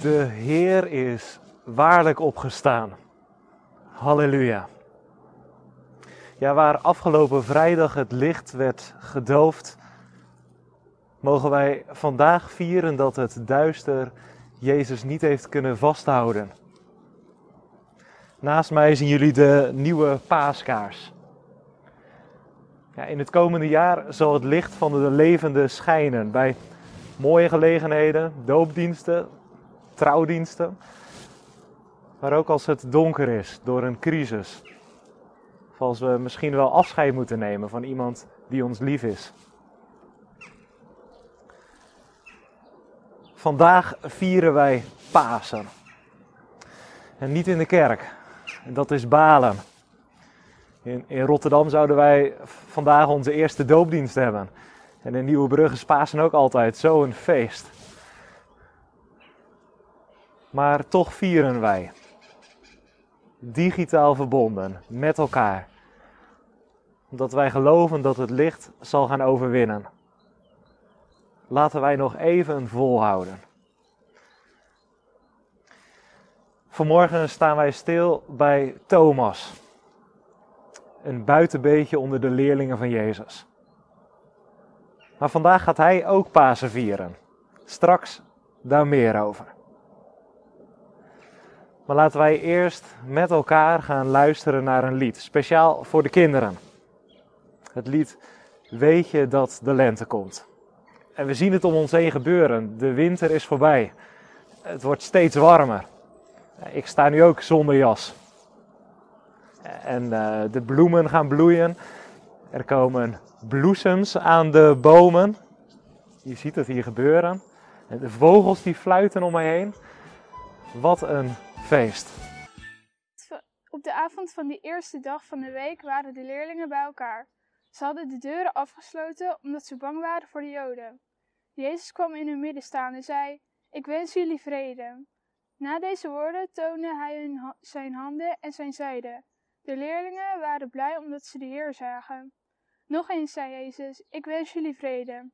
De Heer is waarlijk opgestaan. Halleluja. Ja, waar afgelopen vrijdag het licht werd gedoofd, mogen wij vandaag vieren dat het duister Jezus niet heeft kunnen vasthouden. Naast mij zien jullie de nieuwe paaskaars. Ja, in het komende jaar zal het licht van de levende schijnen bij mooie gelegenheden, doopdiensten, trouwdiensten. Maar ook als het donker is door een crisis. Of als we misschien wel afscheid moeten nemen van iemand die ons lief is. Vandaag vieren wij Pasen. En niet in de kerk. Dat is Balen. In, in Rotterdam zouden wij vandaag onze eerste doopdienst hebben. En in Nieuwebrug is Pasen ook altijd zo'n feest. Maar toch vieren wij. Digitaal verbonden met elkaar. Omdat wij geloven dat het licht zal gaan overwinnen. Laten wij nog even volhouden. Vanmorgen staan wij stil bij Thomas. Een buitenbeetje onder de leerlingen van Jezus. Maar vandaag gaat hij ook Pasen vieren. Straks daar meer over. Maar laten wij eerst met elkaar gaan luisteren naar een lied, speciaal voor de kinderen. Het lied Weet je dat de lente komt. En we zien het om ons heen gebeuren. De winter is voorbij. Het wordt steeds warmer. Ik sta nu ook zonder jas. En uh, de bloemen gaan bloeien. Er komen bloesems aan de bomen. Je ziet het hier gebeuren. En de vogels die fluiten om mij heen. Wat een feest. Op de avond van die eerste dag van de week waren de leerlingen bij elkaar. Ze hadden de deuren afgesloten omdat ze bang waren voor de Joden. Jezus kwam in hun midden staan en zei: Ik wens jullie vrede. Na deze woorden toonde hij hun zijn handen en zijn zijde. De leerlingen waren blij omdat ze de Heer zagen. Nog eens zei Jezus: Ik wens jullie vrede.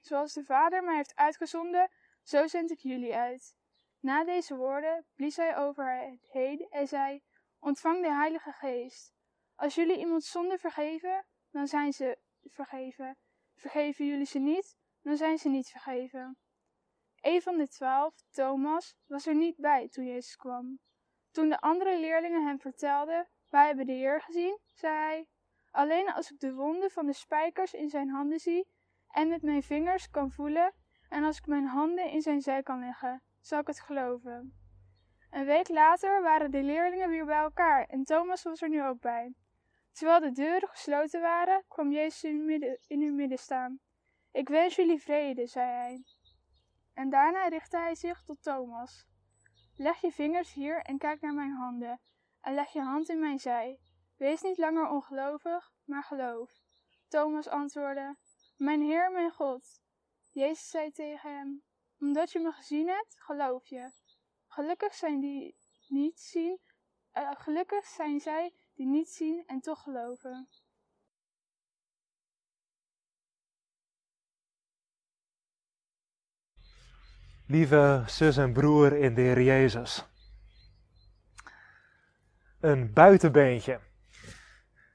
Zoals de Vader mij heeft uitgezonden, zo zend ik jullie uit. Na deze woorden blies hij over het heen en zei: Ontvang de Heilige Geest. Als jullie iemand zonde vergeven, dan zijn ze vergeven. Vergeven jullie ze niet, dan zijn ze niet vergeven. Een van de twaalf, Thomas, was er niet bij toen Jezus kwam. Toen de andere leerlingen hem vertelden: Wij hebben de Heer gezien, zei hij: Alleen als ik de wonden van de spijkers in zijn handen zie en met mijn vingers kan voelen, en als ik mijn handen in zijn zij kan leggen, zal ik het geloven. Een week later waren de leerlingen weer bij elkaar en Thomas was er nu ook bij. Terwijl de deuren gesloten waren, kwam Jezus in hun midden, staan. Ik wens jullie vrede, zei hij. En daarna richtte hij zich tot Thomas. Leg je vingers hier en kijk naar mijn handen, en leg je hand in mijn zij. Wees niet langer ongelovig, maar geloof. Thomas antwoordde: Mijn Heer, mijn God. Jezus zei tegen hem: Omdat je me gezien hebt, geloof je. Gelukkig zijn die niet zien, uh, gelukkig zijn zij die niet zien en toch geloven. Lieve zus en broer in de Heer Jezus. Een buitenbeentje.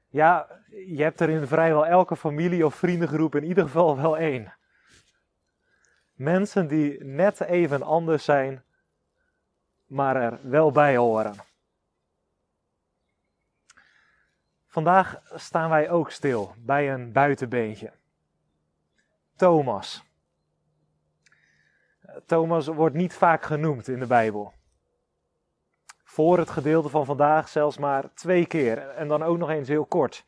Ja, je hebt er in vrijwel elke familie of vriendengroep in ieder geval wel één. Mensen die net even anders zijn, maar er wel bij horen. Vandaag staan wij ook stil bij een buitenbeentje. Thomas. Thomas wordt niet vaak genoemd in de Bijbel. Voor het gedeelte van vandaag zelfs maar twee keer en dan ook nog eens heel kort.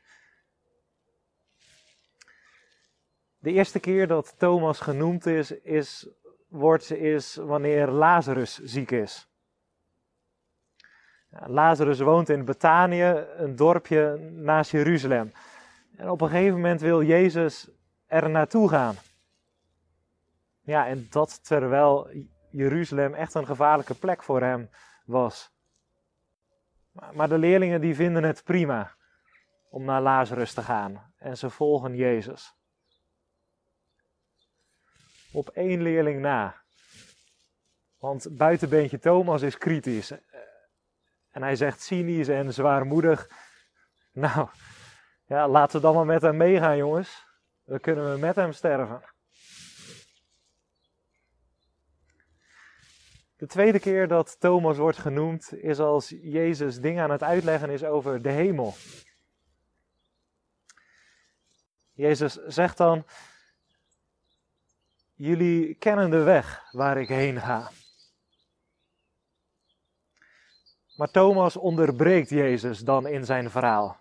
De eerste keer dat Thomas genoemd is, is, wordt, is wanneer Lazarus ziek is. Lazarus woont in Betanië, een dorpje naast Jeruzalem. En op een gegeven moment wil Jezus er naartoe gaan. Ja, en dat terwijl Jeruzalem echt een gevaarlijke plek voor hem was. Maar de leerlingen die vinden het prima om naar Lazarus te gaan en ze volgen Jezus. Op één leerling na Want buitenbeentje Thomas is kritisch. En hij zegt cynisch en zwaarmoedig. Nou, ja, laten we dan maar met hem meegaan, jongens. Dan kunnen we met hem sterven. De tweede keer dat Thomas wordt genoemd is als Jezus dingen aan het uitleggen is over de hemel. Jezus zegt dan: Jullie kennen de weg waar ik heen ga. Maar Thomas onderbreekt Jezus dan in zijn verhaal.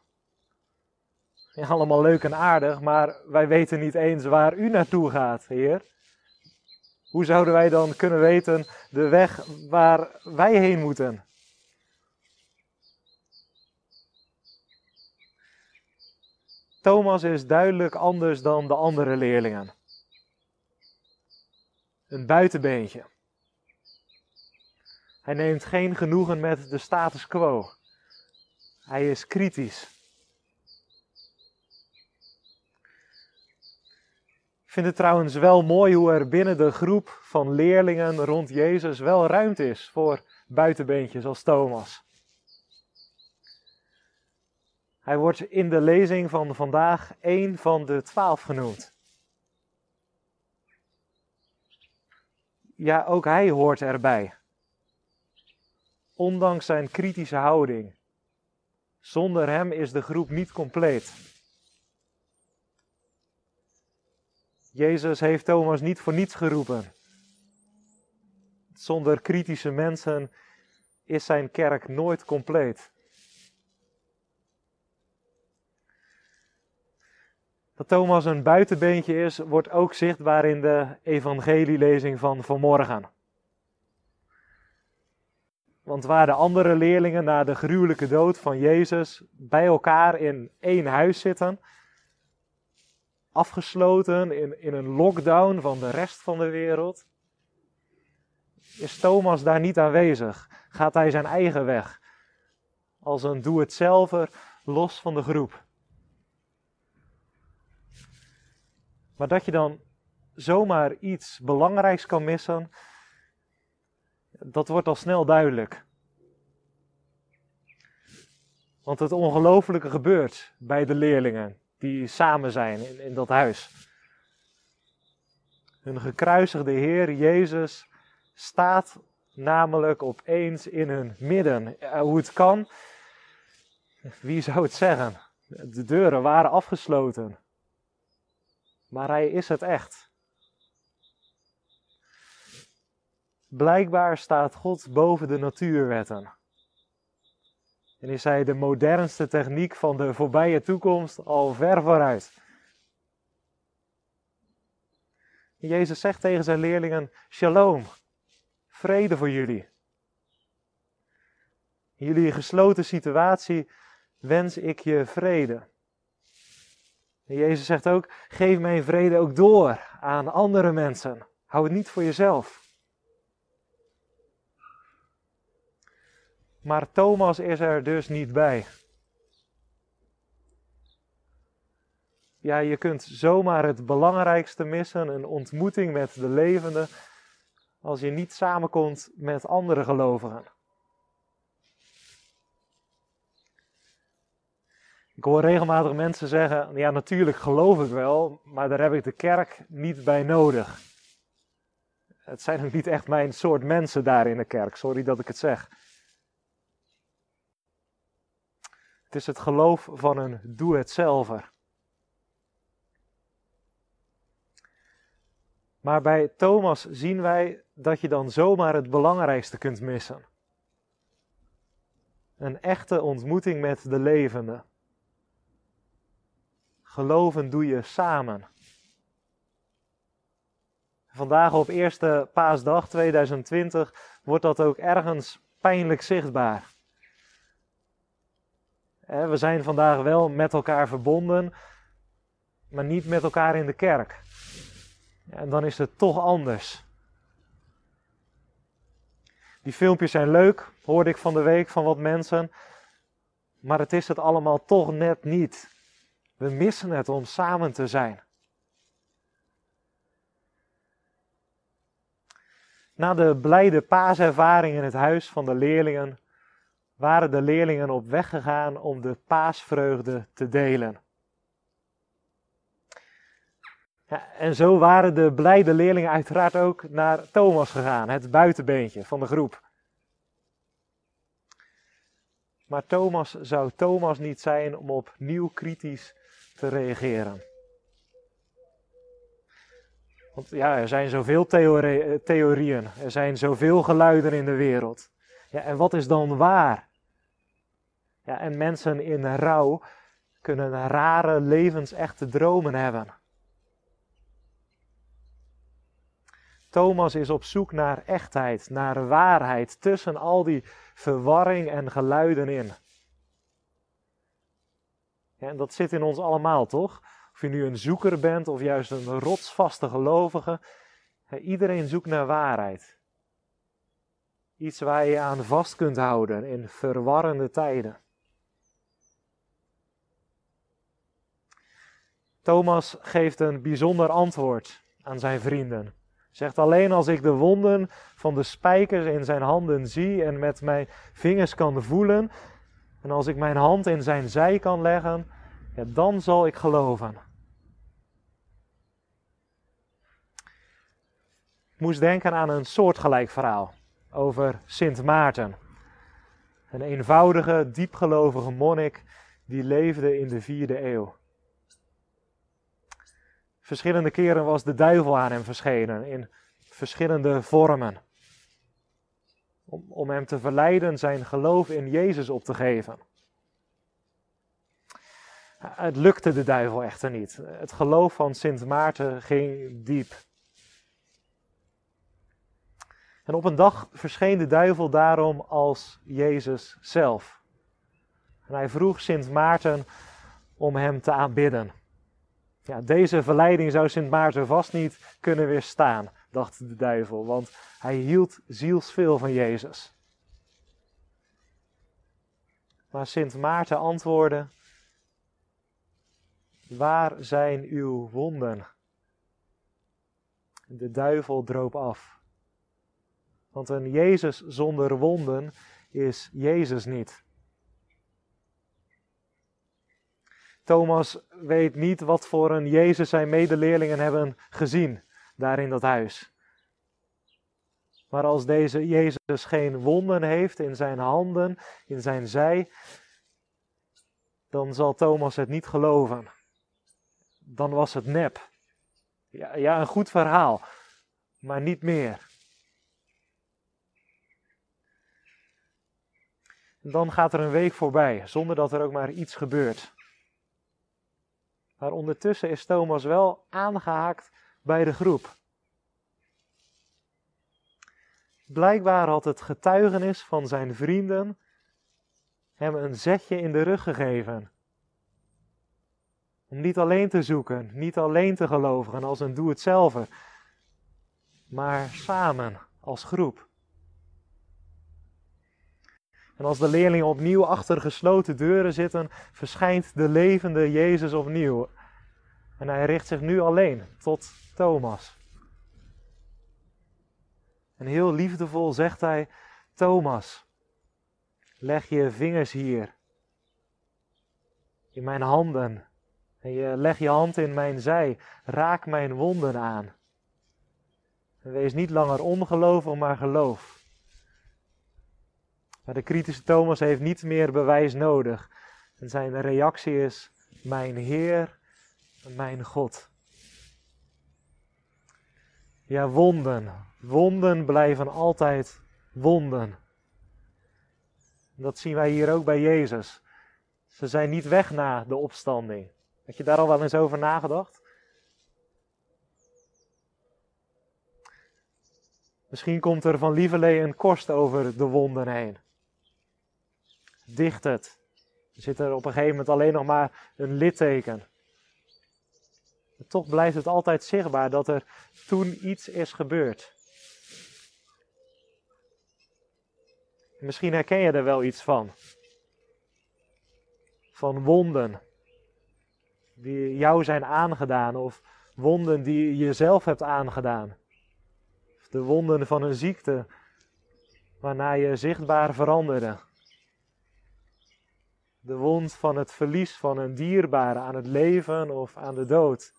Ja, allemaal leuk en aardig, maar wij weten niet eens waar u naartoe gaat, Heer. Hoe zouden wij dan kunnen weten de weg waar wij heen moeten? Thomas is duidelijk anders dan de andere leerlingen. Een buitenbeentje. Hij neemt geen genoegen met de status quo. Hij is kritisch. Ik vind het trouwens wel mooi hoe er binnen de groep van leerlingen rond Jezus wel ruimte is voor buitenbeentjes als Thomas. Hij wordt in de lezing van vandaag één van de twaalf genoemd. Ja, ook hij hoort erbij ondanks zijn kritische houding. Zonder hem is de groep niet compleet. Jezus heeft Thomas niet voor niets geroepen. Zonder kritische mensen is zijn kerk nooit compleet. Dat Thomas een buitenbeentje is, wordt ook zichtbaar in de evangelielezing van vanmorgen. Want waar de andere leerlingen na de gruwelijke dood van Jezus bij elkaar in één huis zitten, afgesloten in, in een lockdown van de rest van de wereld, is Thomas daar niet aanwezig. Gaat hij zijn eigen weg, als een doe-het-zelver, los van de groep. Maar dat je dan zomaar iets belangrijks kan missen, dat wordt al snel duidelijk. Want het ongelofelijke gebeurt bij de leerlingen die samen zijn in, dat huis. Hun gekruisigde Heer Jezus staat namelijk opeens in hun midden. Hoe het kan, wie zou het zeggen? De deuren waren afgesloten. Maar hij is het echt. Blijkbaar staat God boven de natuurwetten. En is hij de modernste techniek van de voorbije toekomst al ver vooruit. Jezus zegt tegen zijn leerlingen: Shalom, vrede voor jullie. In jullie gesloten situatie wens ik je vrede. Jezus zegt ook: geef mijn vrede ook door aan andere mensen. Hou het niet voor jezelf. Maar Thomas is er dus niet bij. Ja, je kunt zomaar het belangrijkste missen, een ontmoeting met de levende, als je niet samenkomt met andere gelovigen. Ik hoor regelmatig mensen zeggen: Ja, natuurlijk geloof ik wel, maar daar heb ik de kerk niet bij nodig. Het zijn ook niet echt mijn soort mensen daar in de kerk, sorry dat ik het zeg. Het is het geloof van een doe-het-zelver. Maar bij Thomas zien wij dat je dan zomaar het belangrijkste kunt missen. Een echte ontmoeting met de levende. Geloven doe je samen. Vandaag op eerste paasdag 2020 wordt dat ook ergens pijnlijk zichtbaar. We zijn vandaag wel met elkaar verbonden, maar niet met elkaar in de kerk. En dan is het toch anders. Die filmpjes zijn leuk, hoorde ik van de week van wat mensen. Maar het is het allemaal toch net niet. We missen het om samen te zijn. Na de blijde paaservaring in het huis van de leerlingen waren de leerlingen op weg gegaan om de paasvreugde te delen. Ja, en zo waren de blijde leerlingen uiteraard ook naar Thomas gegaan, het buitenbeentje van de groep. Maar Thomas zou Thomas niet zijn om opnieuw kritisch te reageren. Want ja, er zijn zoveel theorieën, er zijn zoveel geluiden in de wereld. Ja, en wat is dan waar? Ja, en mensen in rouw kunnen rare levensechte dromen hebben. Thomas is op zoek naar echtheid, naar waarheid tussen al die verwarring en geluiden in. En dat zit in ons allemaal, toch? Of je nu een zoeker bent of juist een rotsvaste gelovige. iedereen zoekt naar waarheid. Iets waar je aan vast kunt houden in verwarrende tijden. Thomas geeft een bijzonder antwoord aan zijn vrienden. Zegt alleen als ik de wonden van de spijkers in zijn handen zie en met mijn vingers kan voelen, en als ik mijn hand in zijn zij kan leggen, dan zal ik geloven. Ik moest denken aan een soortgelijk verhaal over Sint Maarten. Een eenvoudige, diepgelovige monnik die leefde in de vierde eeuw. Verschillende keren was de duivel aan hem verschenen in verschillende vormen. Om, hem te verleiden zijn geloof in Jezus op te geven. Het lukte de duivel echter niet. Het geloof van Sint Maarten ging diep. En op een dag verscheen de duivel daarom als Jezus zelf. En hij vroeg Sint Maarten om hem te aanbidden. Ja, deze verleiding zou Sint Maarten vast niet kunnen weerstaan, dacht de duivel, want hij hield zielsveel van Jezus. Maar Sint Maarten antwoordde: Waar zijn uw wonden? De duivel droop af. Want een Jezus zonder wonden is Jezus niet. Thomas weet niet wat voor een Jezus zijn medeleerlingen hebben gezien daar in dat huis. Maar als deze Jezus geen wonden heeft in zijn handen, in zijn zij, dan zal Thomas het niet geloven. Dan was het nep. Ja, ja een goed verhaal, maar niet meer. dan gaat er een week voorbij, zonder dat er ook maar iets gebeurt. Maar ondertussen is Thomas wel aangehaakt bij de groep. Blijkbaar had het getuigenis van zijn vrienden hem een zetje in de rug gegeven. Om niet alleen te zoeken, niet alleen te geloven als een doe-het-zelver, maar samen als groep. En als de leerlingen opnieuw achter gesloten deuren zitten, verschijnt de levende Jezus opnieuw. En hij richt zich nu alleen tot Thomas. En heel liefdevol zegt hij: Thomas, leg je vingers hier in mijn handen. En je leg je hand in mijn zij. Raak mijn wonden aan. Wees niet langer ongelovig, maar geloof. Maar de kritische Thomas heeft niet meer bewijs nodig. En zijn reactie is: Mijn Heer, mijn God. Ja, wonden. Wonden blijven altijd wonden. Dat zien wij hier ook bij Jezus. Ze zijn niet weg na de opstanding. Heb je daar al wel eens over nagedacht? Misschien komt er van Lieverlee een korst over de wonden heen dicht het. Er zit er op een gegeven moment alleen nog maar een litteken. Toch blijft het altijd zichtbaar dat er toen iets is gebeurd. Misschien herken je er wel iets van. Van wonden die jou zijn aangedaan of wonden die je jezelf hebt aangedaan. De wonden van een ziekte waarna je zichtbaar veranderde. De wond van het verlies van een dierbare aan het leven of aan de dood.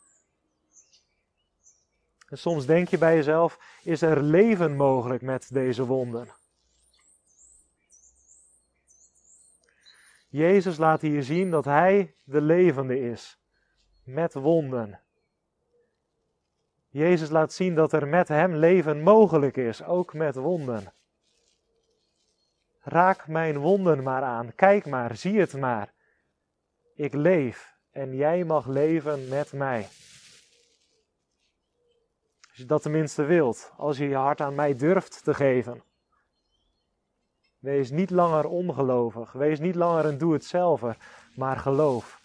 Soms denk je bij jezelf: is er leven mogelijk met deze wonden? Jezus laat hier zien dat Hij de levende is, met wonden. Jezus laat zien dat er met Hem leven mogelijk is, ook met wonden. Raak mijn wonden maar aan, kijk maar, zie het maar. Ik leef en jij mag leven met mij. Als je dat tenminste wilt, als je je hart aan mij durft te geven. Wees niet langer ongelovig. Wees niet langer een doe-het-zelver, maar geloof.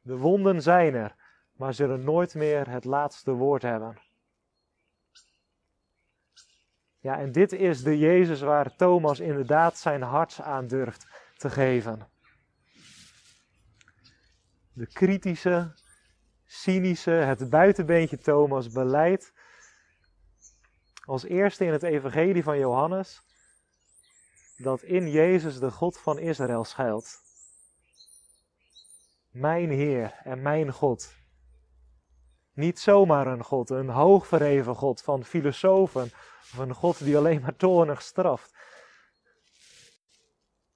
De wonden zijn er, maar zullen nooit meer het laatste woord hebben. Ja, en dit is de Jezus waar Thomas inderdaad zijn hart aan durft te geven. De kritische, cynische, het buitenbeentje Thomas beleidt als eerste in het evangelie van Johannes dat in Jezus de God van Israël schuilt. Mijn Heer en mijn God. Niet zomaar een God, een hoogverheven God van filosofen of een God die alleen maar toornig straft.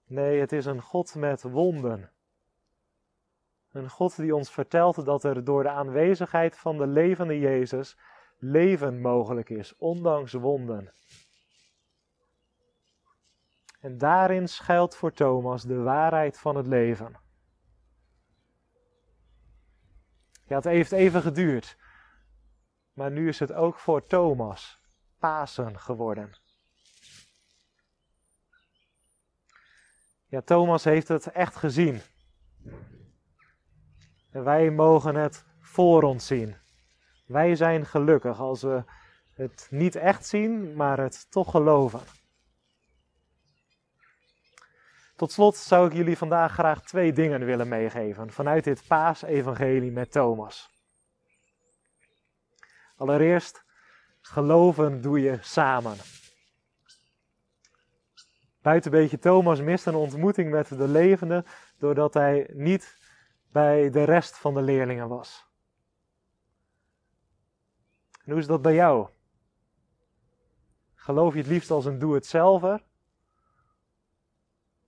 Nee, het is een God met wonden. Een God die ons vertelt dat er door de aanwezigheid van de levende Jezus leven mogelijk is, ondanks wonden. En daarin schuilt voor Thomas de waarheid van het leven. Ja, het heeft even geduurd. Maar nu is het ook voor Thomas Pasen geworden. Ja, Thomas heeft het echt gezien. En wij mogen het voor ons zien. Wij zijn gelukkig als we het niet echt zien, maar het toch geloven. Tot slot zou ik jullie vandaag graag twee dingen willen meegeven vanuit dit paasevangelie met Thomas. Allereerst, geloven doe je samen. Buiten beetje Thomas mist een ontmoeting met de levende doordat hij niet bij de rest van de leerlingen was. Hoe is dat bij jou? Geloof je het liefst als een doe-het-zelver?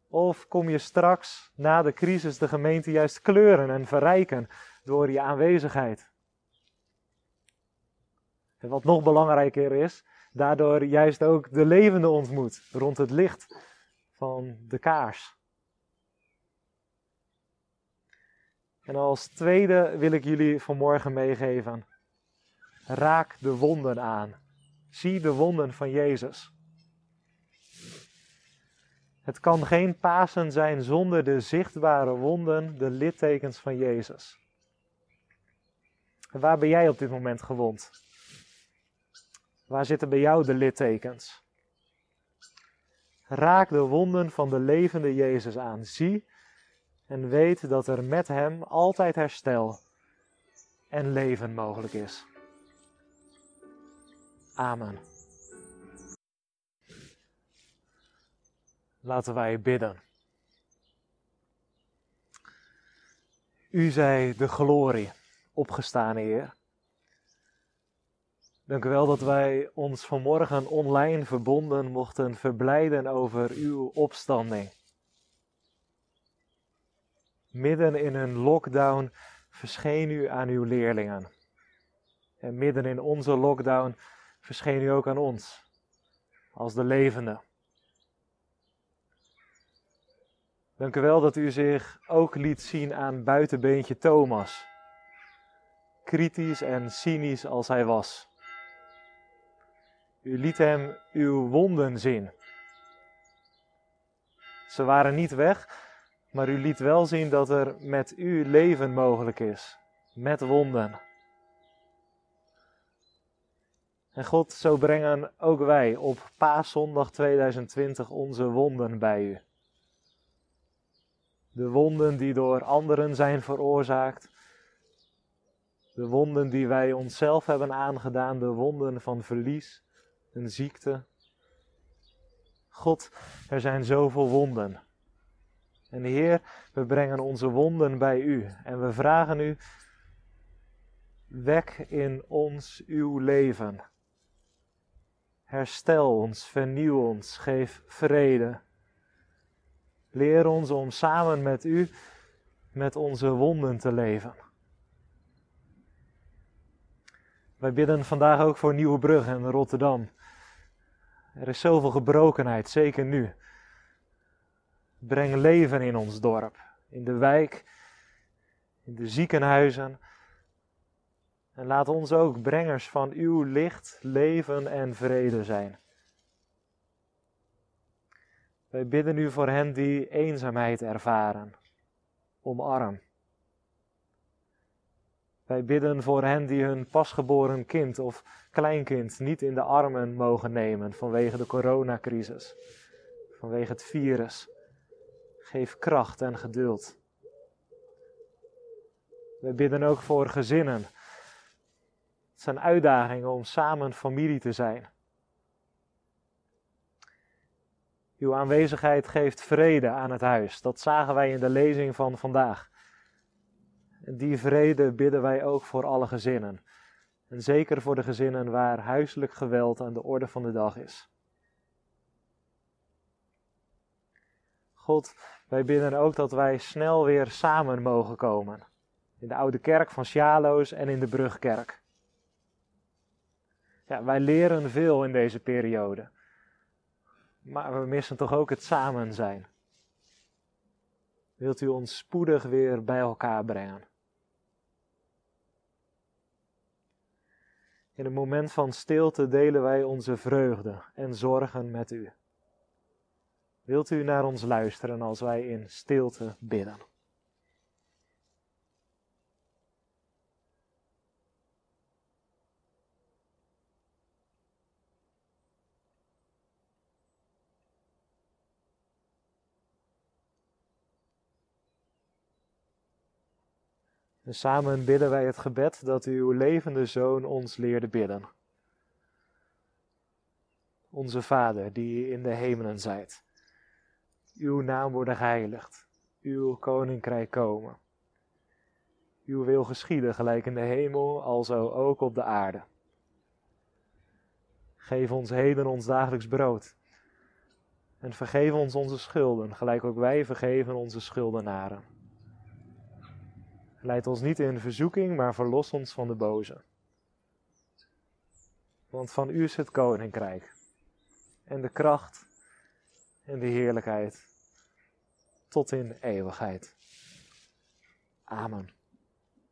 Of kom je straks na de crisis de gemeente juist kleuren en verrijken door je aanwezigheid? En wat nog belangrijker is, daardoor juist ook de levende ontmoet rond het licht van de kaars. En als tweede wil ik jullie vanmorgen meegeven: raak de wonden aan. Zie de wonden van Jezus. Het kan geen Pasen zijn zonder de zichtbare wonden, de littekens van Jezus. Waar ben jij op dit moment gewond? Waar zitten bij jou de littekens? Raak de wonden van de levende Jezus aan. Zie en weet dat er met Hem altijd herstel en leven mogelijk is. Amen. Laten wij bidden. U zij de glorie, opgestaan Heer. Dank u wel dat wij ons vanmorgen online verbonden mochten verblijden over uw opstanding. Midden in een lockdown verscheen u aan uw leerlingen. En midden in onze lockdown verscheen u ook aan ons, als de levende. Dank u wel dat u zich ook liet zien aan buitenbeentje Thomas. Kritisch en cynisch als hij was. U liet hem uw wonden zien. Ze waren niet weg, maar u liet wel zien dat er met u leven mogelijk is. Met wonden. En God, zo brengen ook wij op Paaszondag 2020 onze wonden bij u de wonden die door anderen zijn veroorzaakt, De wonden die wij onszelf hebben aangedaan, de wonden van verlies en ziekte. God, er zijn zoveel wonden. En Heer, we brengen onze wonden bij U en we vragen U, wek in ons uw leven. Herstel ons, vernieuw ons, geef vrede. Leer ons om samen met U met onze wonden te leven. Wij bidden vandaag ook voor Nieuwebrug en Rotterdam. Er is zoveel gebrokenheid, zeker nu. Breng leven in ons dorp, in de wijk, in de ziekenhuizen. En laat ons ook brengers van uw licht, leven en vrede zijn. Wij bidden u voor hen die eenzaamheid ervaren. Omarm. Wij bidden voor hen die hun pasgeboren kind of kleinkind niet in de armen mogen nemen vanwege de coronacrisis, vanwege het virus. Geef kracht en geduld. Wij bidden ook voor gezinnen. Het zijn uitdagingen om samen familie te zijn. Uw aanwezigheid geeft vrede aan het huis. Dat zagen wij in de lezing van vandaag. En die vrede bidden wij ook voor alle gezinnen. En zeker voor de gezinnen waar huiselijk geweld aan de orde van de dag is. God, wij bidden ook dat wij snel weer samen mogen komen. In de oude kerk van Sjaloos en in de Brugkerk. Ja, wij leren veel in deze periode. Maar we missen toch ook het samen zijn. Wilt u ons spoedig weer bij elkaar brengen? In een moment van stilte delen wij onze vreugde en zorgen met u. Wilt u naar ons luisteren als wij in stilte bidden? En samen bidden wij het gebed dat uw levende Zoon ons leerde bidden. Onze Vader, die in de hemelen zijt. Uw naam worden geheiligd. Uw koninkrijk komen. Uw wil geschieden gelijk in de hemel, alzo ook op de aarde. Geef ons heden ons dagelijks brood. En vergeef ons onze schulden, gelijk ook wij vergeven onze schuldenaren Leid ons niet in verzoeking, maar verlos ons van de boze. Want van u is het koninkrijk en de kracht en de heerlijkheid tot in eeuwigheid. Amen.